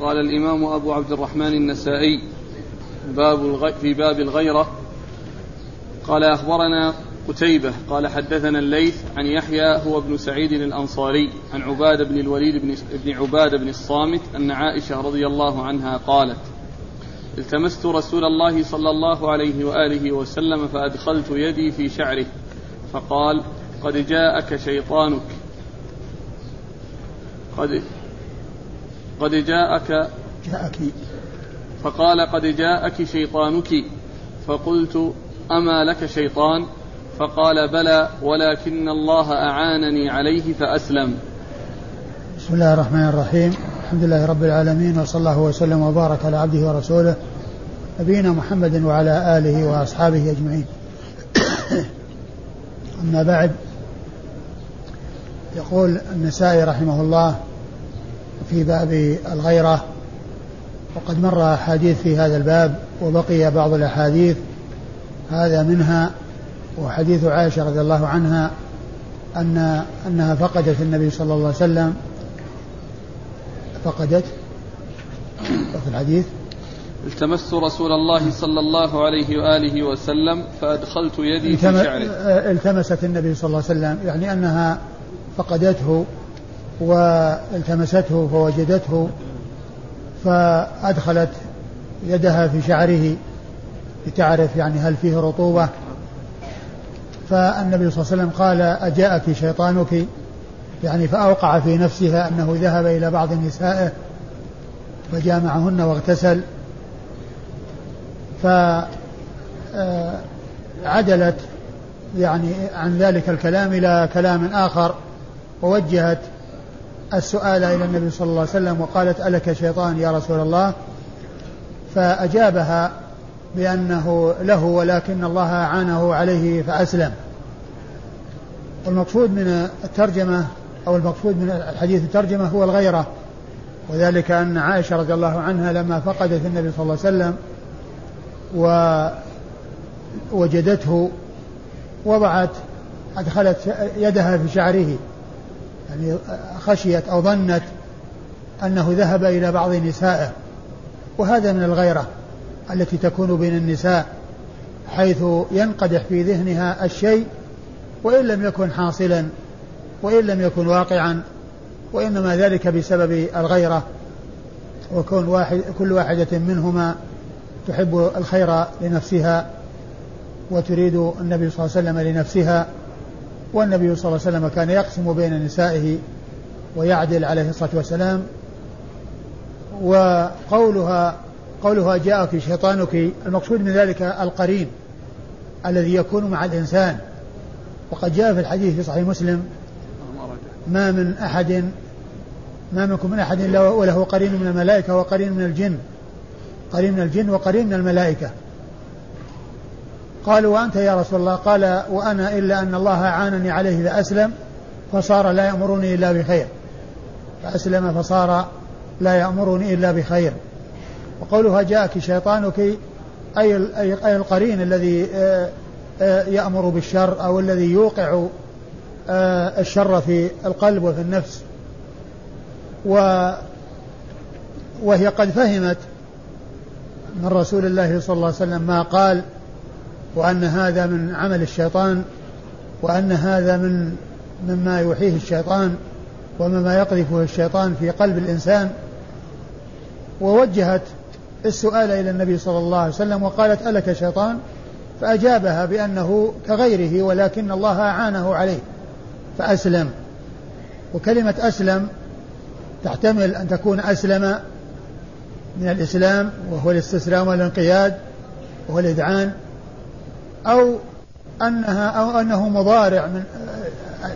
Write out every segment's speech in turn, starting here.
قال الإمام أبو عبد الرحمن النسائي باب. في باب الغيرة قال أخبرنا قتيبة قال حدثنا الليث عن يحيى هو ابن سعيد الأنصاري عن عبادة بن الوليد بن, بن عبادة بن الصامت أن عائشة رضي الله عنها قالت التمست رسول الله صلى الله عليه وآله وسلم فأدخلت يدي في شعره فقال قد جاءك شيطانك قد قد جاءك جاءك. فقال قد جاءك شيطانك. فقلت أما لك شيطان؟ فقال بلى ولكن الله أعانني عليه فأسلم. بسم الله الرحمن الرحيم. الحمد لله رب العالمين وصلى الله وسلم وبارك على عبده ورسوله نبينا محمد وعلى آله وأصحابه أجمعين. أما بعد يقول النسائي رحمه الله في باب الغيرة وقد مر أحاديث في هذا الباب وبقي بعض الأحاديث هذا منها وحديث عائشة رضي الله عنها أن أنها فقدت النبي صلى الله عليه وسلم. فقدت؟ في الحديث؟ التمست رسول الله صلى الله عليه وآله وسلم فأدخلت يدي في شعره. التمست النبي صلى الله عليه وسلم يعني أنها فقدته والتمسته فوجدته فأدخلت يدها في شعره لتعرف يعني هل فيه رطوبة. فالنبي صلى الله عليه وسلم قال أجاءك شيطانك؟ يعني فأوقع في نفسها أنه ذهب إلى بعض نسائه فجامعهن واغتسل. فعدلت يعني عن ذلك الكلام إلى كلام آخر ووجهت السؤال إلى النبي صلى الله عليه وسلم وقالت ألك شيطان يا رسول الله؟ فأجابها بأنه له ولكن الله أعانه عليه فأسلم. والمقصود من الترجمة أو المقصود من الحديث الترجمة هو الغيرة وذلك أن عائشة رضي الله عنها لما فقدت النبي صلى الله عليه وسلم ووجدته وضعت أدخلت يدها في شعره. يعني خشيت أو ظنت أنه ذهب إلى بعض نسائه وهذا من الغيرة التي تكون بين النساء حيث ينقدح في ذهنها الشيء وإن لم يكن حاصلا وإن لم يكن واقعا وإنما ذلك بسبب الغيرة. وكون واحد كل واحدة منهما تحب الخير لنفسها وتريد النبي صلى الله عليه وسلم لنفسها والنبي صلى الله عليه وسلم كان يقسم بين نسائه ويعدل عليه الصلاة والسلام وقولها قولها جاءك شيطانك المقصود من ذلك القرين الذي يكون مع الإنسان. وقد جاء في الحديث في صحيح مسلم ما من أحد ما منكم من أحد إلا وله قرين من الملائكة وقرين من الجن قرين من الجن وقرين من الملائكة. قالوا وأنت يا رسول الله؟ قال وأنا إلا أن الله أعانني عليه فأسلم فصار لا يأمرني إلا بخير. فأسلم فصار لا يأمرني إلا بخير. وقولها جاءك شيطانك أي أي القرين الذي آه، آه، يأمر بالشر أو الذي يوقع آه، الشر في القلب وفي النفس. و وهي قد فهمت من رسول الله صلى الله عليه وسلم ما قال وأن هذا من عمل الشيطان وأن هذا من مما يوحيه الشيطان ومما يقذفه الشيطان في قلب الإنسان. ووجهت السؤال إلى النبي صلى الله عليه وسلم وقالت ألك شيطان؟ فأجابها بأنه كغيره ولكن الله أعانه عليه. فأسلم. وكلمة أسلم تحتمل أن تكون أسلم من الإسلام وهو الاستسلام والانقياد وهو الإذعان. أو أنها أو أنه مضارع من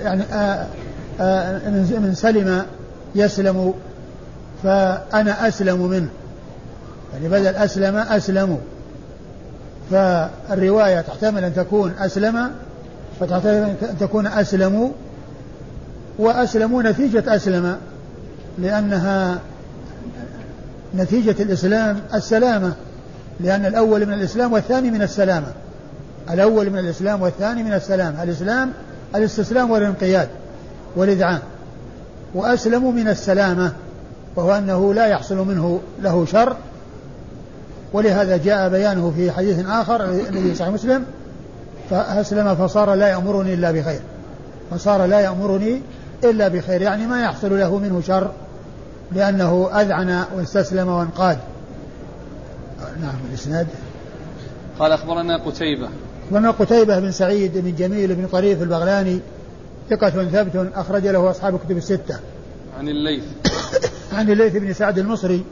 يعني آه، آه، من سلم يسلم فأنا أسلم منه. يعني بدل أسلم أسلموا فالرواية تحتمل أن تكون أسلم فتحتمل أن تكون أسلموا وأسلموا نتيجة أسلم لأنها نتيجة الإسلام السلامة. لأن الأول من الإسلام والثاني من السلامة. الأول من الإسلام والثاني من السلام. الإسلام الاستسلام والانقياد والإذعان. وأسلموا من السلامة وهو أنه لا يحصل منه له شر. ولهذا جاء بيانه في حديث آخر الذي صحيح مسلم فأسلم فصار لا يأمرني إلا بخير. فصار لا يأمرني إلا بخير يعني ما يحصل له منه شر لأنه أذعن واستسلم وانقاد. نعم الإسناد. قال أخبرنا قتيبة. أخبرنا قتيبة بن سعيد بن جميل بن طريف البغلاني ثقة ثبت أخرج له أصحاب كتب الستة. عن الليث. عن الليث بن سعد المصري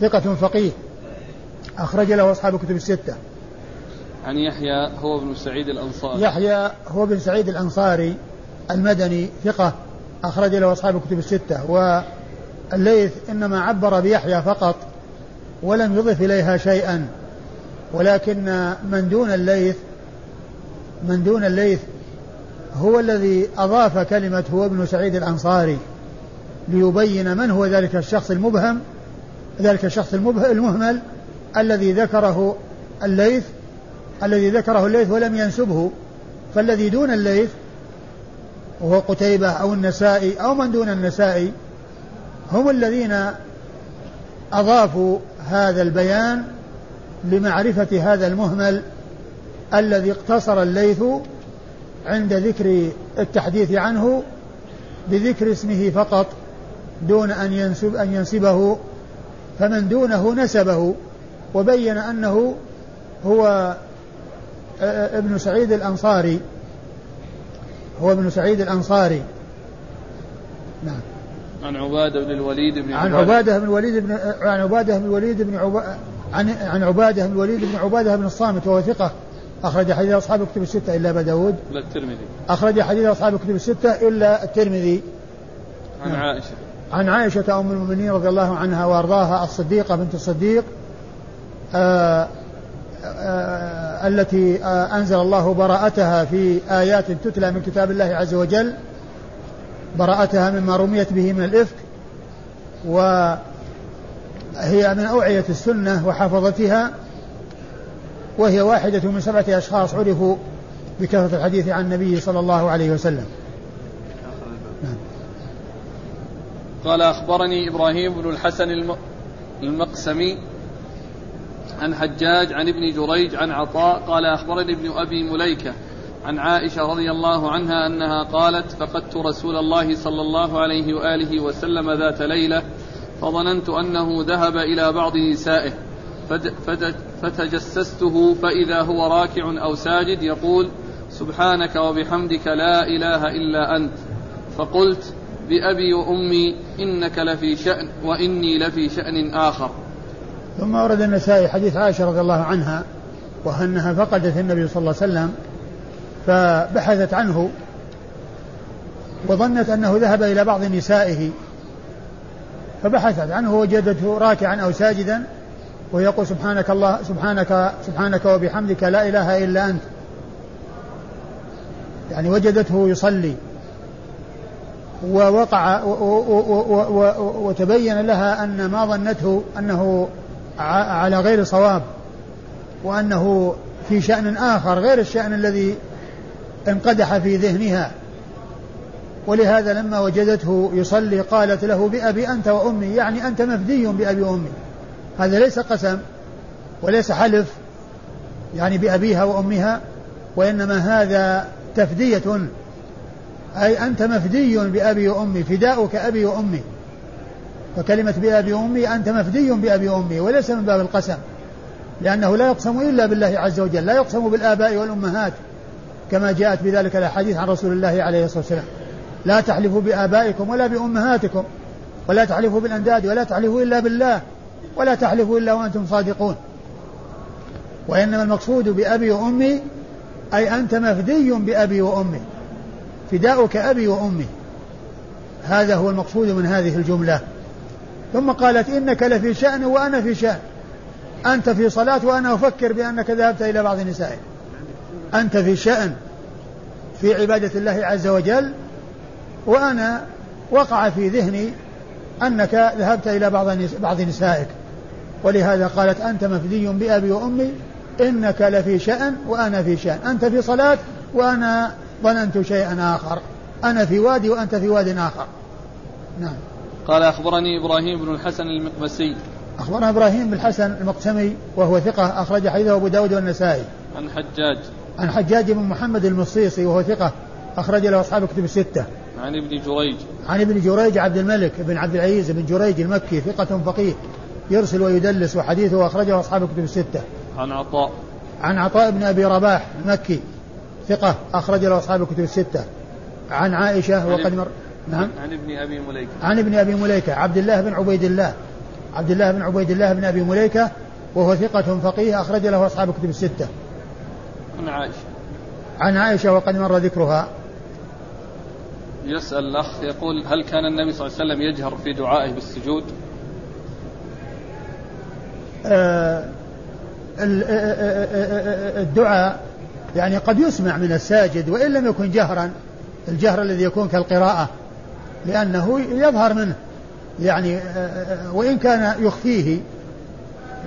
ثقة فقيه أخرج له أصحاب كتب الستة. عن يحيى هو بن سعيد الأنصاري. يحيى هو بن سعيد الأنصاري المدني ثقة أخرج له أصحاب الكتب الستة. والليث إنما عبر بيحيى فقط ولم يضف إليها شيئا. ولكن من دون الليث من دون الليث هو الذي أضاف كلمة هو ابن سعيد الأنصاري ليبين من هو ذلك الشخص المبهم ذلك الشخص المهمل الذي ذكره الليث الذي ذكره الليث ولم ينسبه. فالذي دون الليث وهو قتيبة أو النسائي أو من دون النسائي هم الذين أضافوا هذا البيان لمعرفة هذا المهمل الذي اقتصر الليث عند ذكر التحديث عنه بذكر اسمه فقط دون أن ينسب أن ينسبه فمن دونه نسبه وبين أنه هو ابن سعيد الأنصاري. هو ابن سعيد الأنصاري. نعم. عن عبادة بن الوليد بن عن عبادة. بن الوليد بن عن عبادة بن الوليد بن عب... عن عن عبادة بن الوليد بن عبادة بن الصامت وهو ثقة. أخرج حديث أصحاب الكتب الستة إلا أبا داود. الترمذي. أخرج حديث أصحاب الكتب الستة إلا الترمذي. عن نعم. عائشة. عن عائشة أم المؤمنين رضي الله عنها وأرضاها الصديقة بنت الصديق آآ آآ التي آآ أنزل الله براءتها في آيات تتلى من كتاب الله عز وجل براءتها مما رميت به من الإفك وهي من أوعية السنة وحفظتها وهي واحدة من سبعة أشخاص عرفوا بكثرة الحديث عن النبي صلى الله عليه وسلم نعم. قال أخبرني إبراهيم بن الحسن المقسمي عن حجاج عن ابن جريج عن عطاء قال أخبرني ابن أبي مليكة عن عائشة رضي الله عنها أنها قالت فقدت رسول الله صلى الله عليه وآله وسلم ذات ليلة فظننت أنه ذهب إلى بعض نسائه فتجسسته فإذا هو راكع أو ساجد يقول سبحانك وبحمدك لا إله إلا أنت. فقلت بأبي وأمي إنك لفي شأن وإني لفي شأن آخر. ثم ورد النسائي حديث عائشة رضي الله عنها وأنها فقدت النبي صلى الله عليه وسلم فبحثت عنه وظنت أنه ذهب إلى بعض نسائه فبحثت عنه وجدته راكعا أو ساجدا ويقول سبحانك الله سبحانك سبحانك وبحمدك لا إله إلا أنت. يعني وجدته يصلي. ووقع وتبين لها أن ما ظنته أنه على غير صواب وأنه في شأن آخر غير الشأن الذي انقدح في ذهنها. ولهذا لما وجدته يصلي قالت له بأبي أنت وأمي يعني أنت مفدي بأبي وأمي. هذا ليس قسم وليس حلف يعني بأبيها وأمها وإنما هذا تفدية. أي أنت مفدي بأبي وأمي فداؤك أبي وأمي. فكلمة بأبي وأمي أنت مفدي بأبي وأمي وليس من باب القسم لأنه لا يقسم إلا بالله عز وجل لا يقسم بالآباء والأمهات كما جاءت بذلك الأحاديث عن رسول الله عليه الصلاة والسلام. لا تحلفوا بآبائكم ولا بأمهاتكم ولا تحلفوا بالأنداد ولا تحلفوا إلا بالله ولا تحلفوا إلا وأنتم صادقون. وإنما المقصود بأبي وأمي أي أنت مفدي بأبي وأمي فداؤك أبي وأمي. هذا هو المقصود من هذه الجملة. ثم قالت إنك لفي شأن وأنا في شأن. أنت في صلاة وأنا أفكر بأنك ذهبت إلى بعض نسائك. أنت في شأن في عبادة الله عز وجل وأنا وقع في ذهني أنك ذهبت إلى بعض بعض نسائك. ولهذا قالت أنت مفدي بأبي وأمي إنك لفي شأن وأنا في شأن. أنت في صلاة وأنا ظننت شيئا آخر. أنا في وادي وأنت في واد آخر. نعم. قال أخبرني إبراهيم بن الحسن المقمسي أخبرنا إبراهيم بن الحسن المقسمي وهو ثقة أخرج حديثه أبو داود والنسائي. عن حجاج. عن حجاج بن محمد المصيصي وهو ثقة أخرج له أصحاب كتب الستة. عن ابن جريج عن ابن جريج عبد الملك بن عبد العزيز بن جريج المكي ثقة فقيه يرسل ويدلس وحديثه أخرجه أصحاب الكتب الستة. عن عطاء. عن عطاء بن أبي رباح المكي ثقة أخرج له أصحاب الكتب الستة. عن عائشة وقد مر نعم عن ابن أبي مليكة عن ابن أبي مليكة عبد الله بن عبيد الله عبد الله بن عبيد الله بن أبي مليكة وهو ثقة فقيه أخرج له أصحاب الكتب الستة. عن عائشة. عن عائشة وقد مر ذكرها. يسأل الأخ يقول هل كان النبي صلى الله عليه وسلم يجهر في دعائه بالسجود؟ آه، آه، آه، الدعاء يعني قد يسمع من الساجد وإن لم يكن جهرا الجهر الذي يكون كالقراءة لأنه يظهر منه يعني وإن كان يخفيه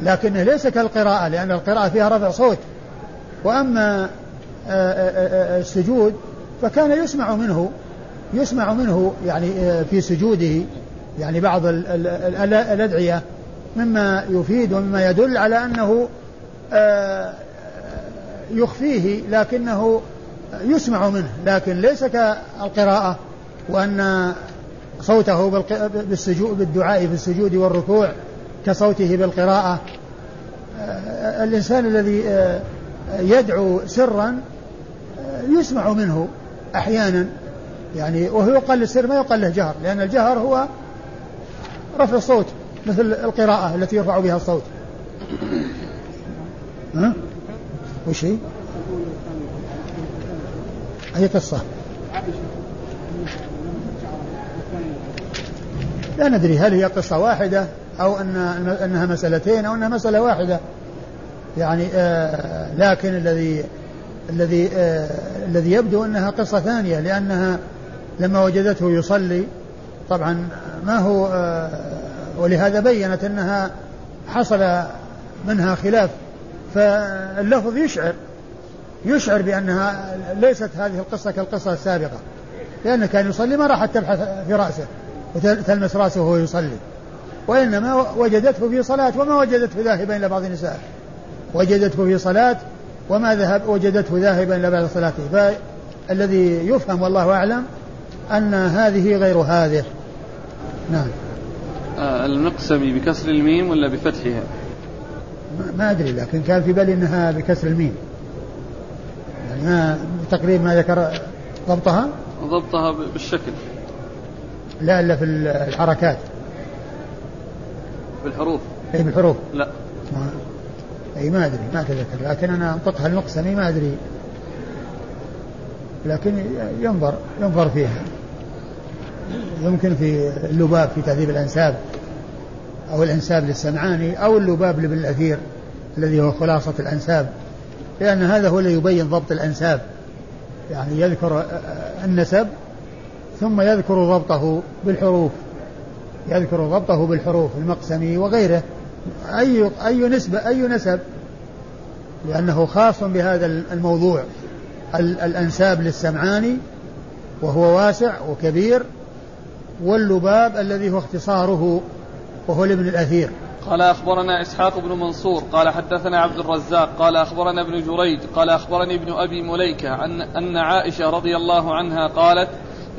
لكنه ليس كالقراءة لأن القراءة فيها رفع صوت وأما السجود فكان يسمع منه يسمع منه يعني في سجوده يعني بعض الأدعية مما يفيد ومما يدل على أنه آه، يخفيه لكنه يسمع منه لكن ليس كالقراءة وأن صوته بالسجود بالدعاء في السجود والركوع كصوته بالقراءة. آه، الإنسان الذي آه، يدعو سرا يسمع منه أحيانا. يعني وهو يقال السر ما يقال له جهر لأن الجهر هو رفع الصوت مثل القراءة التي يرفع بها الصوت ها؟ وش هي؟ أي قصة؟ لا ندري هل هي قصة واحدة أو أن أنها مسألتين أو أنها مسألة واحدة يعني آه لكن الذي الذي آه الذي يبدو أنها قصة ثانية لأنها لما وجدته يصلي طبعا ما هو آه ولهذا بينت أنها حصل منها خلاف. فاللفظ يشعر يشعر بأنها ليست هذه القصة كالقصة السابقة. لأنه كان يصلي ما راحت تبحث في رأسه وتلمس رأسه وهو يصلي. وإنما وجدته في صلاة وما وجدته ذاهبا إلى بعض النساء. وجدته في صلاة وما ذهب وجدته ذاهبا إلى بعض صلاته. فالذي يفهم والله أعلم أن هذه غير هذه. نعم. آه، المقسمي بكسر الميم ولا بفتحها؟ ما أدري لكن كان في بالي أنها بكسر الميم. يعني ما تقريبا ما ذكر ضبطها؟ ضبطها بالشكل. لا إلا في الحركات. بالحروف أي بالحروف لا. ما أي ما أدري ما أتذكر. لكن أنا أنطقها المقسمي ما أدري. لكن ينظر ينظر فيها. يمكن في اللباب في تهذيب الأنساب أو الأنساب للسمعاني أو اللباب لابن الأثير الذي هو خلاصة الأنساب لأن هذا هو الذي يبين ضبط الأنساب. يعني يذكر النسب ثم يذكر ضبطه بالحروف يذكر ضبطه بالحروف المقسمي وغيره. أي أي نسبة أي نسب؟ لأنه خاص بهذا الموضوع الأنساب للسمعاني وهو واسع وكبير واللباب الذي هو اختصاره وهو لابن الأثير. قال أخبرنا إسحاق بن منصور قال حدثنا عبد الرزاق قال أخبرنا ابن جريج قال أخبرني ابن أبي مليكة أن, أن عائشة رضي الله عنها قالت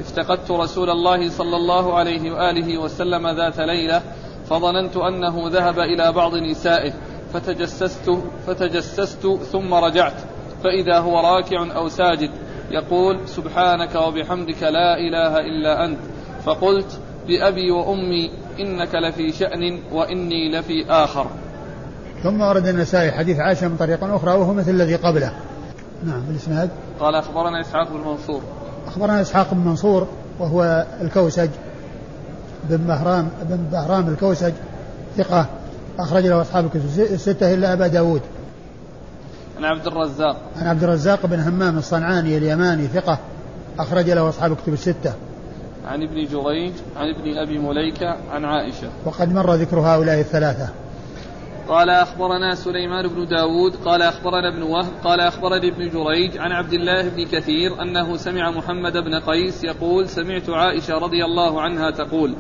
افتقدت رسول الله صلى الله عليه وآله وسلم ذات ليلة فظننت أنه ذهب إلى بعض نسائه فتجسست فتجسست ثم رجعت فإذا هو راكع أو ساجد يقول سبحانك وبحمدك لا إله إلا أنت. فقلت بأبي وأمي إنك لفي شأن وإني لفي آخر. ثم ورد النسائي حديث عائشة من طريق أخرى وهو مثل الذي قبله. نعم بالإسناد. قال أخبرنا إسحاق بن منصور. أخبرنا إسحاق بن منصور وهو الكوسج بن بهرام بن بهرام الكوسج ثقة أخرج له أصحاب الكتب الستة إلا أبا داود. عن عبد الرزاق. عن عبد الرزاق بن همام الصنعاني اليماني ثقة أخرج له أصحاب الكتب الستة. عن ابن جريج عن ابن أبي مليكة عن عائشة. وقد مر ذكر هؤلاء الثلاثة. قال أخبرنا سليمان بن داود قال أخبرنا ابن وهب قال أخبرني ابن جريج عن عبد الله بن كثير أنه سمع محمد بن قيس يقول سمعت عائشة رضي الله عنها تقول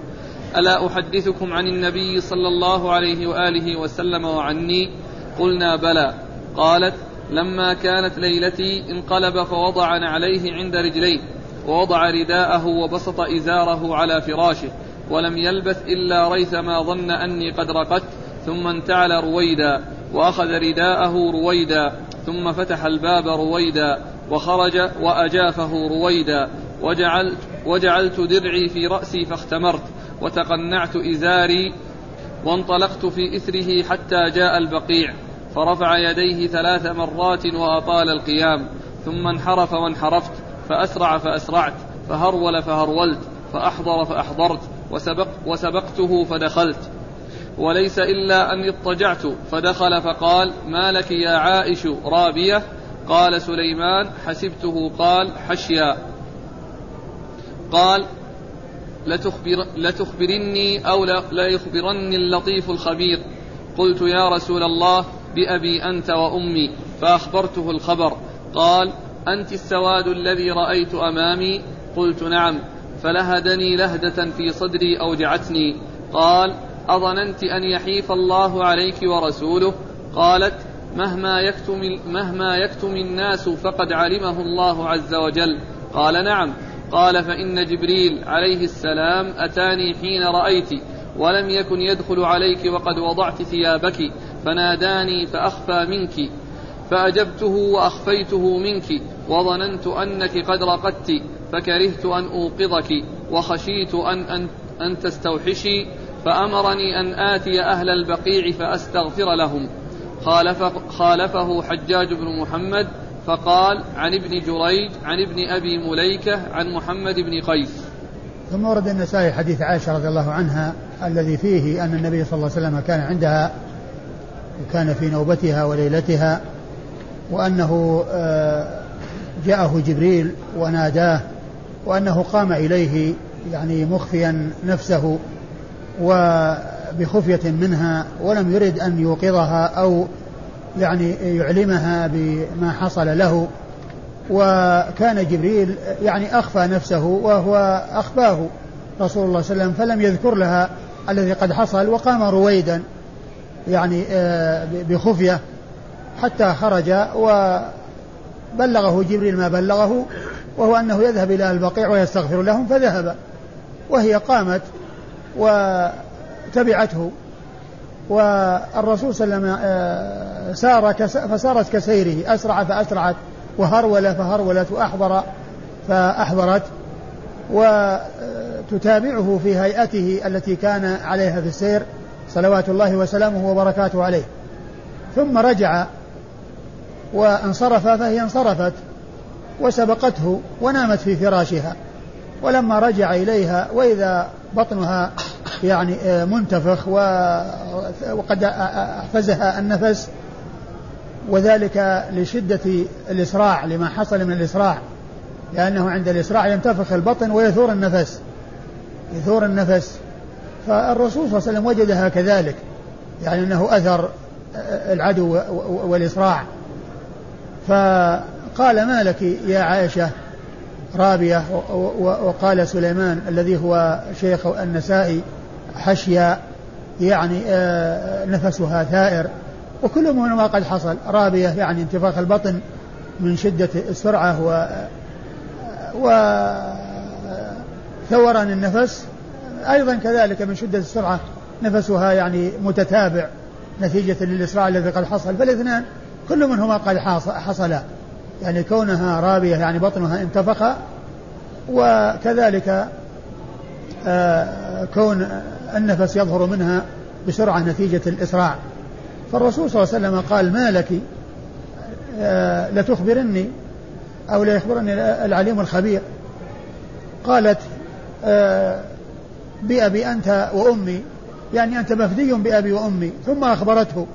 ألا أحدثكم عن النبي صلى الله عليه وآله وسلم وعني؟ قلنا بلى قالت لما كانت ليلتي انقلب فوضع نعليه عند رجليه ووضع رداءه وبسط إزاره على فراشه ولم يلبث إلا ريثما ظن أني قد رقدت ثم انتعل رويدا وأخذ رداءه رويدا ثم فتح الباب رويدا وخرج وأجافه رويدا وجعلت, وجعلت درعي في رأسي فاختمرت وتقنعت إزاري وانطلقت في إثره حتى جاء البقيع فرفع يديه ثلاث مرات وأطال القيام ثم انحرف وانحرفت فأسرع فأسرعت فهرول فهرولت فأحضر فأحضرت وسبق وسبقته فدخلت. وليس إلا أن اضطجعت فدخل فقال ما لك يا عائش رابية؟ قال سليمان حسبته قال حشيا قال لتخبر لتخبرني أو ليخبرني اللطيف الخبير قلت يا رسول الله بأبي أنت وأمي فأخبرته الخبر قال أنت السواد الذي رأيت أمامي؟ قلت نعم. فلهدني لهدة في صدري أوجعتني قال أظننت أن يحيف الله عليك ورسوله؟ قالت مهما يكتم, مهما يكتم الناس فقد علمه الله عز وجل. قال نعم. قال فإن جبريل عليه السلام أتاني حين رأيت ولم يكن يدخل عليك وقد وضعت ثيابك فناداني فأخفى منك. فأجبته وأخفيته منك. وظننت أنك قد رقدت فكرهت أن أوقظك وخشيت أن, أن, أن تستوحشي فأمرني أن آتي أهل البقيع فأستغفر لهم. خالف خالفه حجاج بن محمد فقال عن ابن جريج عن ابن أبي مليكة عن محمد بن قيس. ثم ورد النسائي حديث عائشة رضي الله عنها الذي فيه أن النبي صلى الله عليه وسلم كان عندها وكان في نوبتها وليلتها وأنه آه، جاءه جبريل وناداه وأنه قام إليه يعني مخفيا نفسه وبخفية منها ولم يرد أن يوقظها أو يعني يعلمها بما حصل له وكان جبريل يعني أخفى نفسه وهو أخفاه رسول الله صلى الله عليه وسلم فلم يذكر لها الذي قد حصل وقام رويدا يعني آه، بخفية حتى خرج وبلغه جبريل ما بلغه وهو أنه يذهب إلى البقيع ويستغفر لهم فذهب. وهي قامت وتبعته. والرسول صلى الله عليه وسلم آه، سار فسارت كسيره. أسرع فأسرعت وهرول فهرولت وأحضر فأحضرت. وتتابعه في هيئته التي كان عليها في السير صلوات الله وسلامه وبركاته عليه. ثم رجع وانصرف فهي انصرفت وسبقته ونامت في فراشها. ولما رجع إليها وإذا بطنها يعني آه، منتفخ وقد أحفزها النفس وذلك لشدة الإسراع لما حصل من الإسراع لأنه عند الإسراع ينتفخ البطن ويثور النفس يثور النفس. فالرسول صلى الله عليه وسلم وجدها كذلك يعني أنه أثر العدو والإسراع. فقال ما لك يا عائشة رابية وقال سليمان الذي هو شيخ النسائي حشيا يعني آه، نفسها ثائر. وكل ما قد حصل. رابية يعني انتفاخ البطن من شدة السرعة و و ثوران النفس. أيضا كذلك من شدة السرعة نفسها يعني متتابع نتيجة للإسراع الذي قد حصل. فالاثنان كل منهما قد حصل. يعني كونها رابية يعني بطنها انتفخ وكذلك آه، كون النفس يظهر منها بسرعة نتيجة الإسراع. فالرسول صلى الله عليه وسلم قال ما لك؟ آه، لتخبرني أو ليخبرني العليم الخبير. قالت آه، بأبي أنت وأمي يعني أنت مفدي بأبي وأمي ثم أخبرته.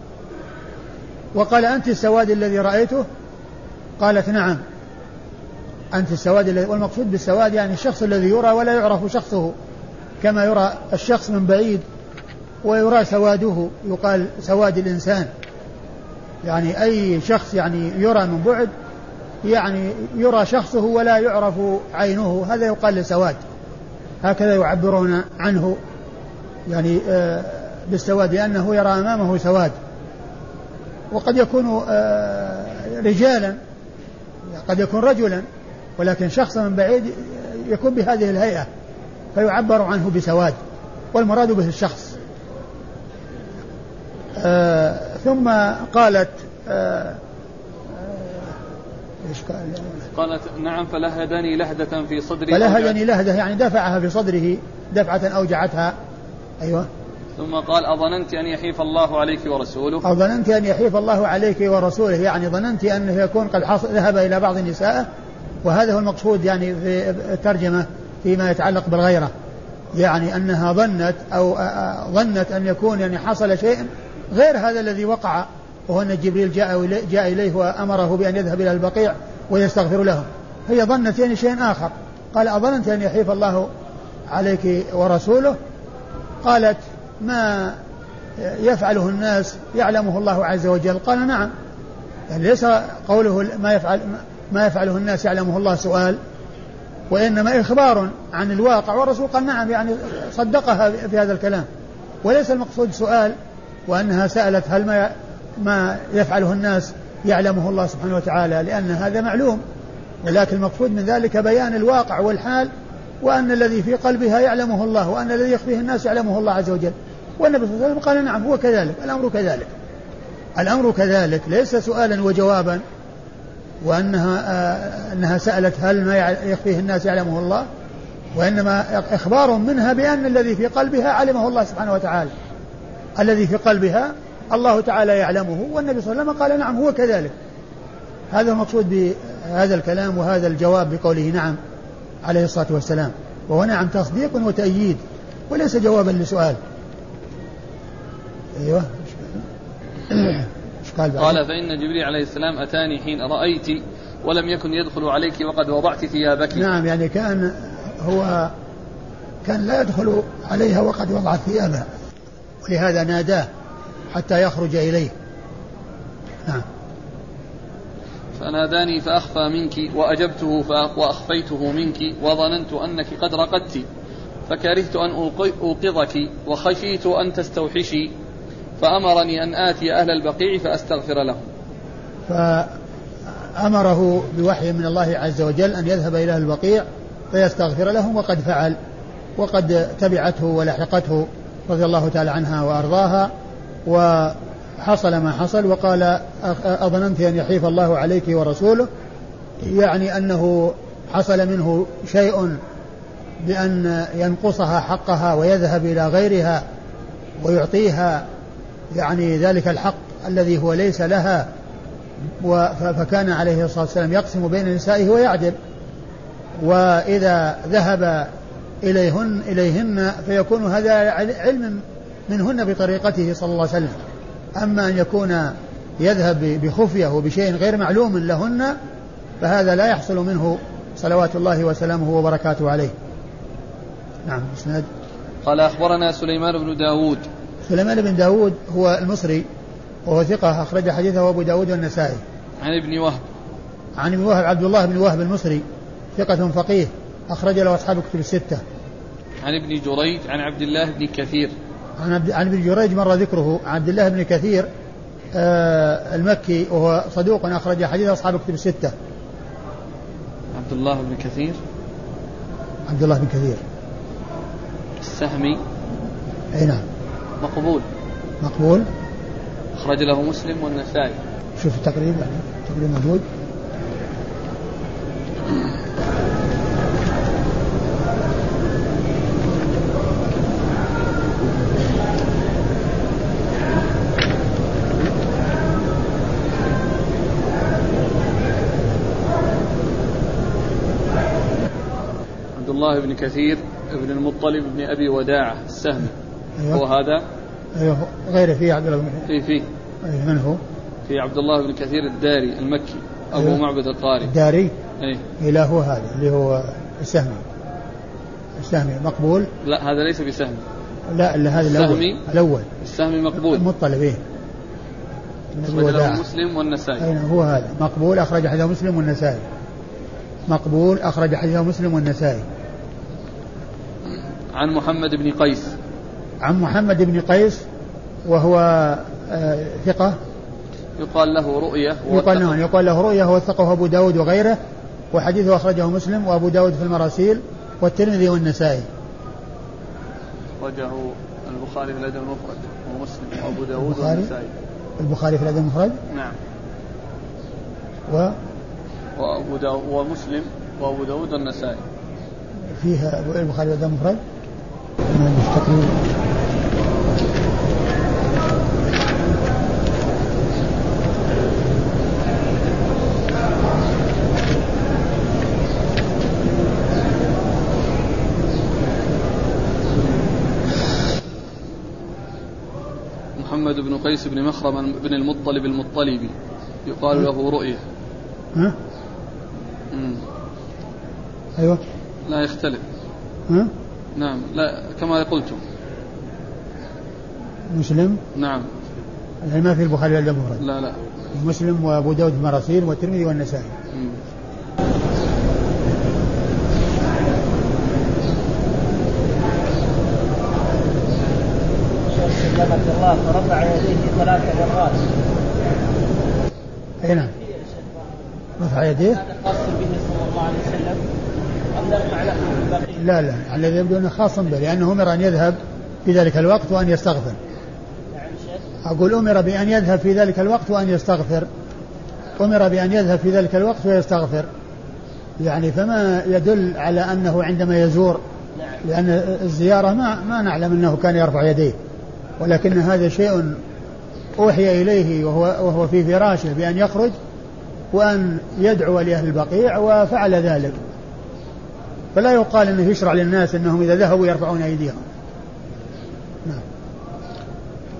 وقال أنت السواد الذي رأيته؟ قالت نعم. أنت السواد الذي والمقصود بالسواد يعني الشخص الذي يرى ولا يعرف شخصه كما يرى الشخص من بعيد ويرى سواده يقال سواد الإنسان. يعني أي شخص يعني يرى من بعد يعني يرى شخصه ولا يعرف عينه هذا يقال لسواد. هكذا يعبرون عنه يعني آه، بالسواد لأنه يرى أمامه سواد. وقد يكون آه، رجالا قد يكون رجلا ولكن شخص من بعيد يكون بهذه الهيئة فيعبر عنه بسواد والمراد به الشخص. آه ثم قالت آه, قالت نعم فلهدني لهدة في صدري فلهدني لهدة يعني دفعها في صدره دفعة أوجعتها أيوه. ثم قال أظننت أن يحيف الله عليك ورسوله. أظننت أن يحيف الله عليك ورسوله. يعني ظننت أنه يكون قد حصل ذهب إلى بعض النساء وهذا هو المقصود يعني في الترجمة فيما يتعلق بالغيرة. يعني أنها ظنت أو ظنت أن يكون يعني حصل شيء غير هذا الذي وقع وهو أن جبريل جاء جاء إليه وأمره بأن يذهب إلى البقيع ويستغفر لهم. هي ظنت يعني شيء آخر. قال أظننت أن يحيف الله عليك ورسوله. قالت ما يفعله الناس يعلمه الله عز وجل. قال نعم. يعني ليس قوله ما يفعل ما يفعله الناس يعلمه الله سؤال وإنما إخبار عن الواقع. والرسول قال نعم يعني صدقها في هذا الكلام. وليس المقصود سؤال وأنها سألت هل ما ما يفعله الناس يعلمه الله سبحانه وتعالى لأن هذا معلوم. ولكن المقصود من ذلك بيان الواقع والحال وأن الذي في قلبها يعلمه الله وأن الذي يخفيه الناس يعلمه الله عز وجل. والنبي صلى الله عليه وسلم قال نعم هو كذلك الأمر كذلك. الأمر كذلك ليس سؤالا وجوابا وأنها آه أنها سألت هل ما يخفيه الناس يعلمه الله وإنما إخبار منها بأن الذي في قلبها علمه الله سبحانه وتعالى. الذي في قلبها الله تعالى يعلمه والنبي صلى الله عليه وسلم قال نعم هو كذلك. هذا المقصود بهذا الكلام وهذا الجواب بقوله نعم عليه الصلاة والسلام. وهو نعم تصديق وتأييد وليس جوابا لسؤال. أيوه. قال قال فإن جبريل عليه السلام أتاني حين رأيت ولم يكن يدخل عليك وقد وضعت ثيابك. نعم يعني كان هو كان لا يدخل عليها وقد وضعت ثيابها ولهذا ناداه حتى يخرج إليه. نعم. فناداني فأخفى منك وأجبته وأخفيته منك وظننت أنك قد رقدت فكرهت أن أوقظك وخشيت أن تستوحشي. فأمرني أن آتي أهل البقيع فأستغفر لهم. فأمره بوحي من الله عز وجل أن يذهب إلى البقيع فيستغفر لهم وقد فعل وقد تبعته ولحقته رضي الله تعالى عنها وأرضاها وحصل ما حصل وقال أظننت أن يحيف الله عليك ورسوله يعني أنه حصل منه شيء بأن ينقصها حقها ويذهب إلى غيرها ويعطيها يعني ذلك الحق الذي هو ليس لها فكان عليه الصلاة والسلام يقسم بين نسائه ويعدل. وإذا ذهب إليهن إليهن فيكون هذا علم منهن بطريقته صلى الله عليه وسلم. أما أن يكون يذهب بخفية وبشيء غير معلوم لهن فهذا لا يحصل منه صلوات الله وسلامه وبركاته عليه. نعم قال أخبرنا سليمان بن داود سليمان بن داود هو المصري وهو ثقة أخرج حديثه أبو داود والنسائي. عن ابن وهب. عن ابن وهب عبد الله بن وهب المصري ثقة فقيه أخرج له أصحاب الكتب الستة. عن ابن جريج عن عبد الله بن كثير. عن عبد عن ابن جريج مر ذكره عن عبد الله بن كثير آه المكي وهو صدوق أخرج حديث أصحاب الكتب الستة. عبد الله بن كثير. عبد الله بن كثير. السهمي. أي نعم. مقبول. مقبول؟ أخرج له مسلم والنسائي. شوف التقريب يعني التقريب موجود. عبد الله بن كثير بن المطلب بن أبي وداعة السهمي. أيوه. هو هذا؟ أيوه غيره فيه عبد الله بن في في أيوه من هو؟ في عبد الله بن كثير الداري المكي أبو أيوه. معبد القاري. الداري؟ إيه لا هو هذا؟ اللي هو السهمي. السهمي مقبول؟ لا هذا ليس بسهمي. لا إلا هذا الأول. السهمي؟ الأول. السهمي مقبول. المطلب إيه أخرج له مسلم والنسائي. أين؟ هو هذا. مقبول أخرج حديثه مسلم والنسائي. مقبول أخرج حديثه مسلم والنسائي. عن محمد بن قيس. عن محمد بن قيس وهو آه، ثقة. يقال له رؤية يقال له يقال له رؤية وثقه أبو داود وغيره وحديثه أخرجه مسلم وأبو داود في المراسيل والترمذي والنسائي. أخرجه البخاري في الأدب المفرد ومسلم وأبو داود والنسائي. البخاري في الأدب المفرد؟ نعم. و؟ وأبو داود ومسلم وأبو داود والنسائي. فيها البخاري في الأدب المفرد؟ محمد بن قيس بن مخرم بن المطلب المطلبي يقال له رؤية. ها؟ أيوه. لا يختلف. ها؟ نعم لا كما قلتم. مسلم؟ نعم. يعني ما في البخاري ولا المفرد لا لا. مسلم وأبو داود المراسيل والترمذي والنسائي. الله فرفع يديه ثلاث مرات. أي نعم. رفع يديه؟ هذا خاص به صلى الله عليه وسلم. لا لا الذي يبدو أنه خاص به لأنه أمر أن يذهب في ذلك الوقت وأن يستغفر. نعم أقول أمر بأن يذهب في ذلك الوقت وأن يستغفر. أمر بأن يذهب في ذلك الوقت ويستغفر. يعني فما يدل على أنه عندما يزور نعم. لأن الزيارة ما ما نعلم أنه كان يرفع يديه. ولكن هذا شيء أوحي إليه وهو, وهو في فراشه بأن يخرج وأن يدعو لأهل البقيع وفعل ذلك. فلا يقال أنه يشرع للناس أنهم إذا ذهبوا يرفعون أيديهم. نعم.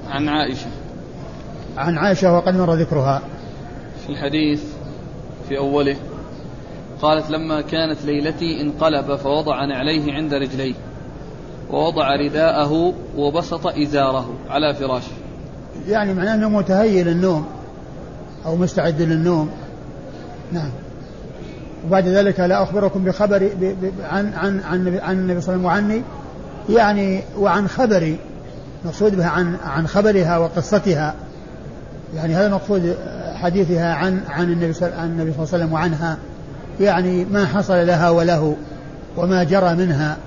عن عائشة. عن عائشة وقد مر ذكرها. في الحديث في أوله قالت لما كانت ليلتي انقلب فوضع نعليه عند رجليه. ووضع رداءه وبسط إزاره على فراشه. يعني معناه أنه متهيئ للنوم أو مستعد للنوم. نعم. وبعد ذلك لا أخبركم بخبر عن عن عن عن النبي صلى الله عليه وسلم وعني يعني وعن خبري. مقصود بها عن عن خبرها وقصتها. يعني هذا مقصود حديثها عن عن النبي صلى الله عليه وسلم وعنها. يعني ما حصل لها وله وما جرى منها.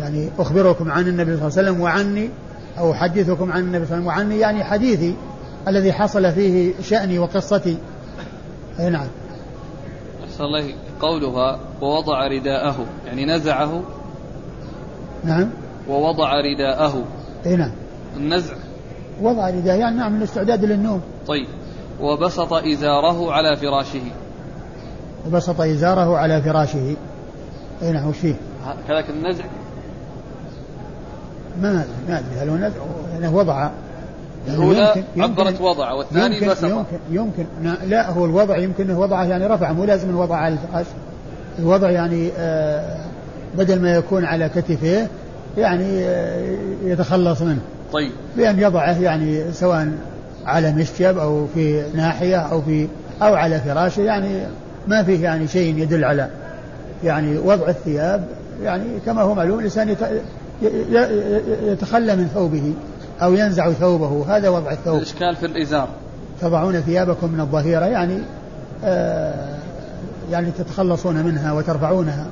يعني أخبركم عن النبي صلى الله عليه وسلم وعني أو أحدثكم عن النبي صلى الله عليه وسلم وعني يعني حديثي الذي حصل فيه شأني وقصتي. أي نعم. أحسن الله قولها ووضع رداءه يعني نزعه. نعم. ووضع رداءه. أي نعم. النزع. وضع رداء يعني نعم الاستعداد للنوم. طيب. وبسط إزاره على فراشه. وبسط إزاره على فراشه. أي نعم وش فيه؟ كذلك النزع. ما ما ادري هل هو نزع يعني وضع. الأولى عبرت وضع والثاني يمكن بسط يمكن يمكن لا هو الوضع يمكن أنه وضعه يعني رفع مو لازم الوضع على الفراش الوضع يعني آه بدل ما يكون على كتفيه يعني آه يتخلص منه. طيب. بأن يضعه يعني سواء على مشجب أو في ناحية أو في أو على فراشه يعني ما فيه يعني شيء يدل على يعني وضع الثياب يعني كما هو معلوم الإنسان يتخلى من ثوبه أو ينزع ثوبه هذا وضع الثوب. الإشكال في الإزار. تضعون ثيابكم من الظهيرة يعني آه يعني تتخلصون منها وترفعونها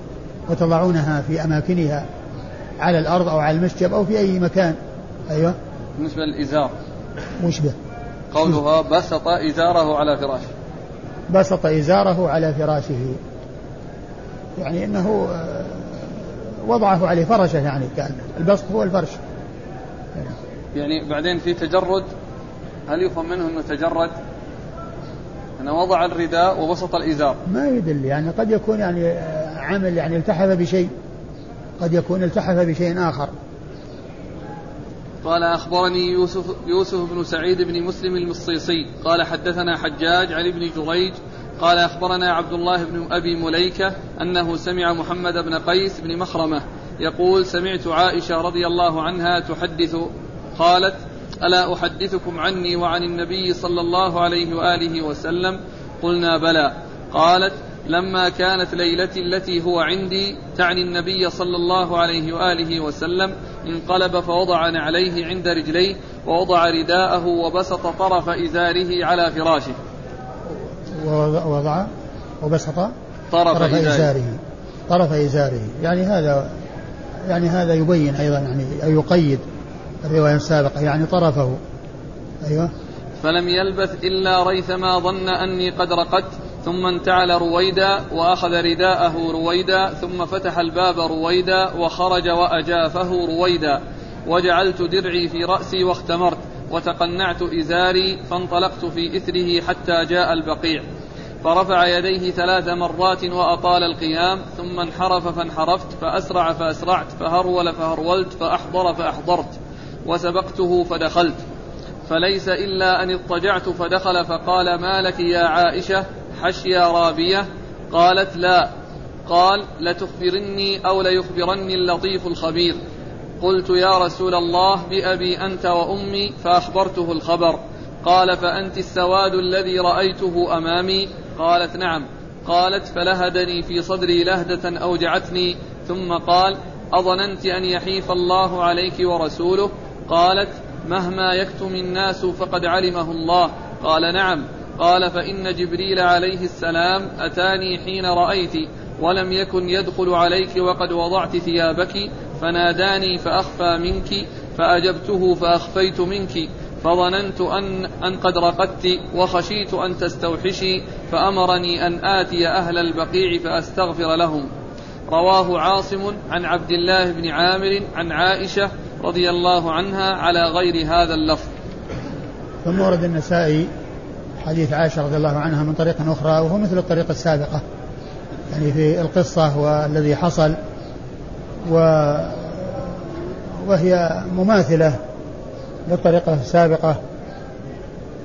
وتضعونها في أماكنها على الأرض أو على المشجب أو في أي مكان. أيوة. بالنسبة للإزار. مشبه. قولها بسط إزاره على فراشه. بسط إزاره على فراشه. يعني أنه آه وضعه عليه فرشه يعني كأن البسط هو الفرش. يعني بعدين في تجرد هل يفهم منه إنه تجرد؟ إنه وضع الرداء وبسط الإزار. ما يدل يعني قد يكون يعني عمل يعني التحف بشيء قد يكون التحف بشيء آخر. قال أخبرني يوسف, يوسف بن سعيد بن مسلم المصيصي قال حدثنا حجاج عن ابن جريج قال أخبرنا عبد الله بن أبي مليكة أنه سمع محمد بن قيس بن مخرمة يقول سمعت عائشة رضي الله عنها تحدث قالت ألا أحدثكم عني وعن النبي صلى الله عليه وآله وسلم؟ قلنا بلى. قالت لما كانت ليلتي التي هو عندي تعني النبي صلى الله عليه وآله وسلم انقلب فوضع نعليه عند رجليه ووضع رداءه وبسط طرف إزاره على فراشه. ووضع وبسط طرف, طرف إزاره. طرف إزاره. يعني هذا يعني هذا يبين أيضا يعني أو يقيد الرواية السابقة يعني طرفه. أيوه. فلم يلبث إلا ريثما ظن أني قد رقدت ثم انتعل رويدا وأخذ رداءه رويدا ثم فتح الباب رويدا وخرج وأجافه رويدا. وجعلت درعي في رأسي واختمرت. وتقنعت إزاري فانطلقت في إثره حتى جاء البقيع. فرفع يديه ثلاث مرات وأطال القيام ثم انحرف فانحرفت فأسرع فأسرعت فهرول فهرولت فأحضر فأحضرت وسبقته فدخلت. فليس إلا أن اضطجعت فدخل فقال ما لك يا عائشة؟ حشيا رابية. قالت لا. قال لتخبرني أو ليخبرني اللطيف الخبير. قلت يا رسول الله بأبي أنت وأمي فأخبرته الخبر. قال فأنت السواد الذي رأيته أمامي؟ قالت نعم. قالت فلهدني في صدري لهدة أوجعتني. ثم قال أظننت أن يحيف الله عليك ورسوله؟ قالت مهما يكتم الناس فقد علمه الله. قال نعم. قال فإن جبريل عليه السلام أتاني حين رأيت ولم يكن يدخل عليك وقد وضعت ثيابك. فناداني فأخفى منك فأجبته فأخفيت منك فظننت أن, أن قد رقدت وخشيت أن تستوحشي فأمرني أن آتي أهل البقيع فأستغفر لهم. رواه عاصم عن عبد الله بن عامر عن عائشة رضي الله عنها على غير هذا اللفظ. ثم ورد النسائي حديث عائشة رضي الله عنها من طريق أخرى وهو مثل الطريقة السابقة. يعني في القصة والذي حصل و وهي مماثلة للطريقة السابقة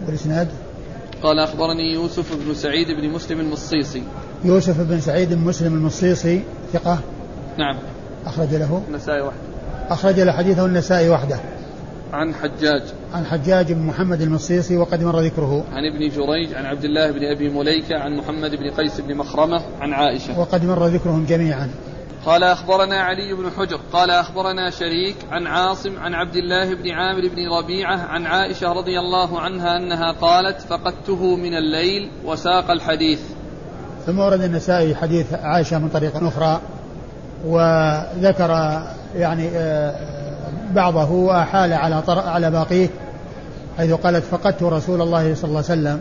بالإسناد قال أخبرني يوسف بن سعيد بن مسلم المصيصي. يوسف بن سعيد بن مسلم المصيصي ثقة؟ نعم. أخرج له. النسائي وحده أخرج له حديثه النسائي وحده. عن حجاج. عن حجاج بن محمد المصيصي وقد مر ذكره. عن ابن جريج عن عبد الله بن أبي مليكة عن محمد بن قيس بن مخرمة عن عائشة. وقد مر ذكرهم جميعا. قال أخبرنا علي بن حجر قال أخبرنا شريك عن عاصم عن عبد الله بن عامر بن ربيعة عن عائشة رضي الله عنها أنها قالت فقدته من الليل وساق الحديث. ثم ورد النسائي حديث عائشة من طريق أخرى وذكر يعني آه، بعضه وأحال على على باقيه حيث قالت فقدت رسول الله صلى الله عليه وسلم.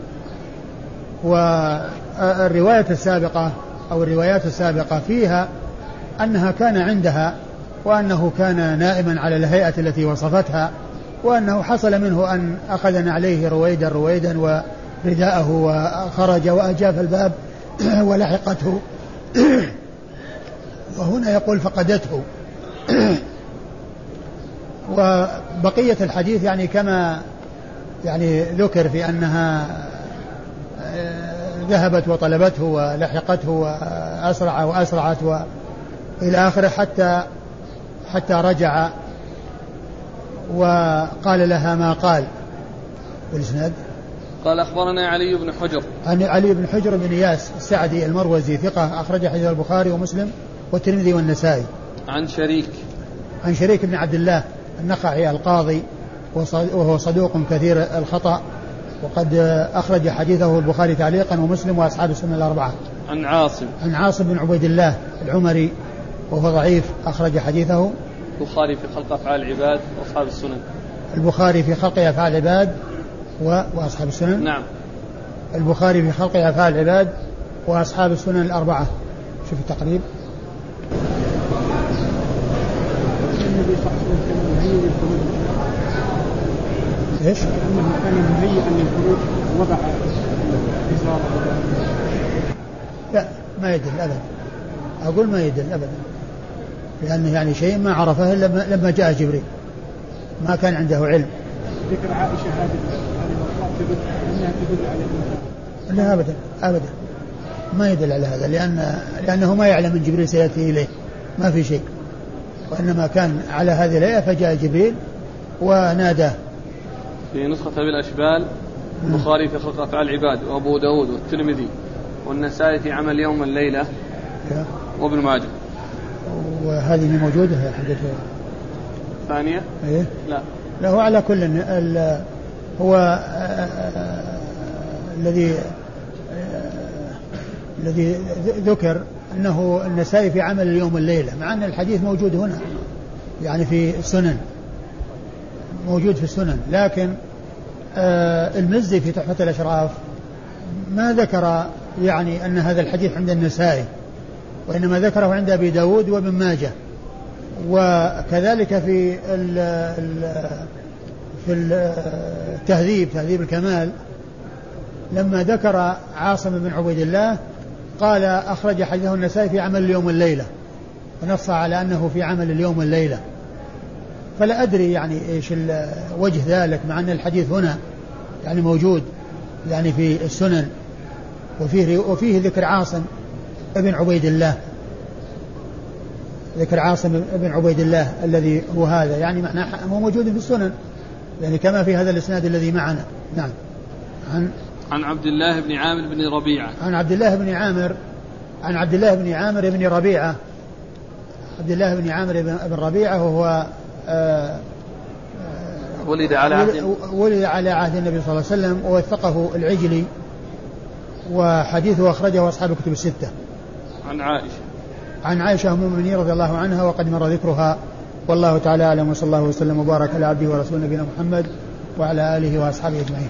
والرواية السابقة أو الروايات السابقة فيها أنها كان عندها وأنه كان نائما على الهيئة التي وصفتها وأنه حصل منه أن أخذ عليه رويدا رويدا ورداءه وخرج وأجاف الباب ولحقته. وهنا يقول فقدته. وبقية الحديث يعني كما يعني ذكر في أنها آه، ذهبت وطلبته ولحقته وأسرع وأسرعت إلى آخره حتى حتى رجع وقال لها ما قال بالإسناد. قال أخبرنا علي بن حجر. عن علي بن حجر بن إياس السعدي المروزي ثقة أخرج حديث البخاري ومسلم والترمذي والنسائي. عن شريك. عن شريك بن عبد الله النخعي القاضي وهو صدوق كثير الخطأ وقد أخرج حديثه البخاري تعليقا ومسلم وأصحاب السنة الأربعة. عن عاصم. عن عاصم بن عبيد الله العمري وهو ضعيف أخرج حديثه. البخاري في خلق أفعال العباد وأصحاب السنن. البخاري في خلق أفعال العباد و... وأصحاب السنن. نعم. البخاري في خلق أفعال العباد وأصحاب السنن الأربعة. شوف التقريب. إيش؟ انه كان مهيئا للخروج وضع لا ما يدل ابدا. أقول ما يدل ابدا. لأنه يعني شيء ما عرفه إلا لما جاء جبريل. ما كان عنده علم. ذكر عائشة هذه إنها تدل على لا ابدا ابدا. ما يدل على هذا لأن لأنه ما يعلم ان جبريل سيأتي إليه. ما في شيء. وإنما كان على هذه الهيئة فجاء جبريل وناداه. في نسخة أبي الأشبال البخاري في خلق أفعال العباد وأبو داود والترمذي والنسائي في عمل يوم الليلة وابن ماجه. وهذه موجودة حدث ثانية؟ إيه؟ لا. لا هو على كل ال- هو آه، آه، الذي آه، الذي ذكر أنه النسائي في عمل اليوم والليلة مع أن الحديث موجود هنا يعني في السنن. موجود في السنن لكن آه، المزي في تحفة الأشراف ما ذكر يعني أن هذا الحديث عند النسائي. وإنما ذكره عند أبي داود وابن ماجه. وكذلك في ال ال في التهذيب تهذيب الكمال. لما ذكر عاصم بن عبيد الله قال أخرج حديثه النسائي في عمل اليوم والليلة. ونص على أنه في عمل اليوم والليلة. فلا أدري يعني إيش وجه ذلك مع أن الحديث هنا يعني موجود يعني في السنن. وفيه وفيه ذكر عاصم. ابن عبيد الله. ذكر عاصم بن عبيد الله الذي هو هذا. يعني معناه هو موجود في السنن. يعني كما في هذا الإسناد الذي معنا. نعم. عن عن عبد الله بن عامر بن ربيعة. عن عبد الله بن عامر عن عبد الله بن عامر بن ربيعة. عبد الله بن عامر بن ربيعة وهو آه ولد على عهد ولد على عهد النبي صلى الله عليه وسلم ووثقه العجلي وحديثه أخرجه أصحاب الكتب الستة. عن عائشة. عن عائشة أم المؤمنين رضي الله عنها وقد مر ذكرها. والله تعالى أعلم وصلى الله وسلم وبارك على عبده ورسوله نبينا محمد وعلى آله وأصحابه أجمعين.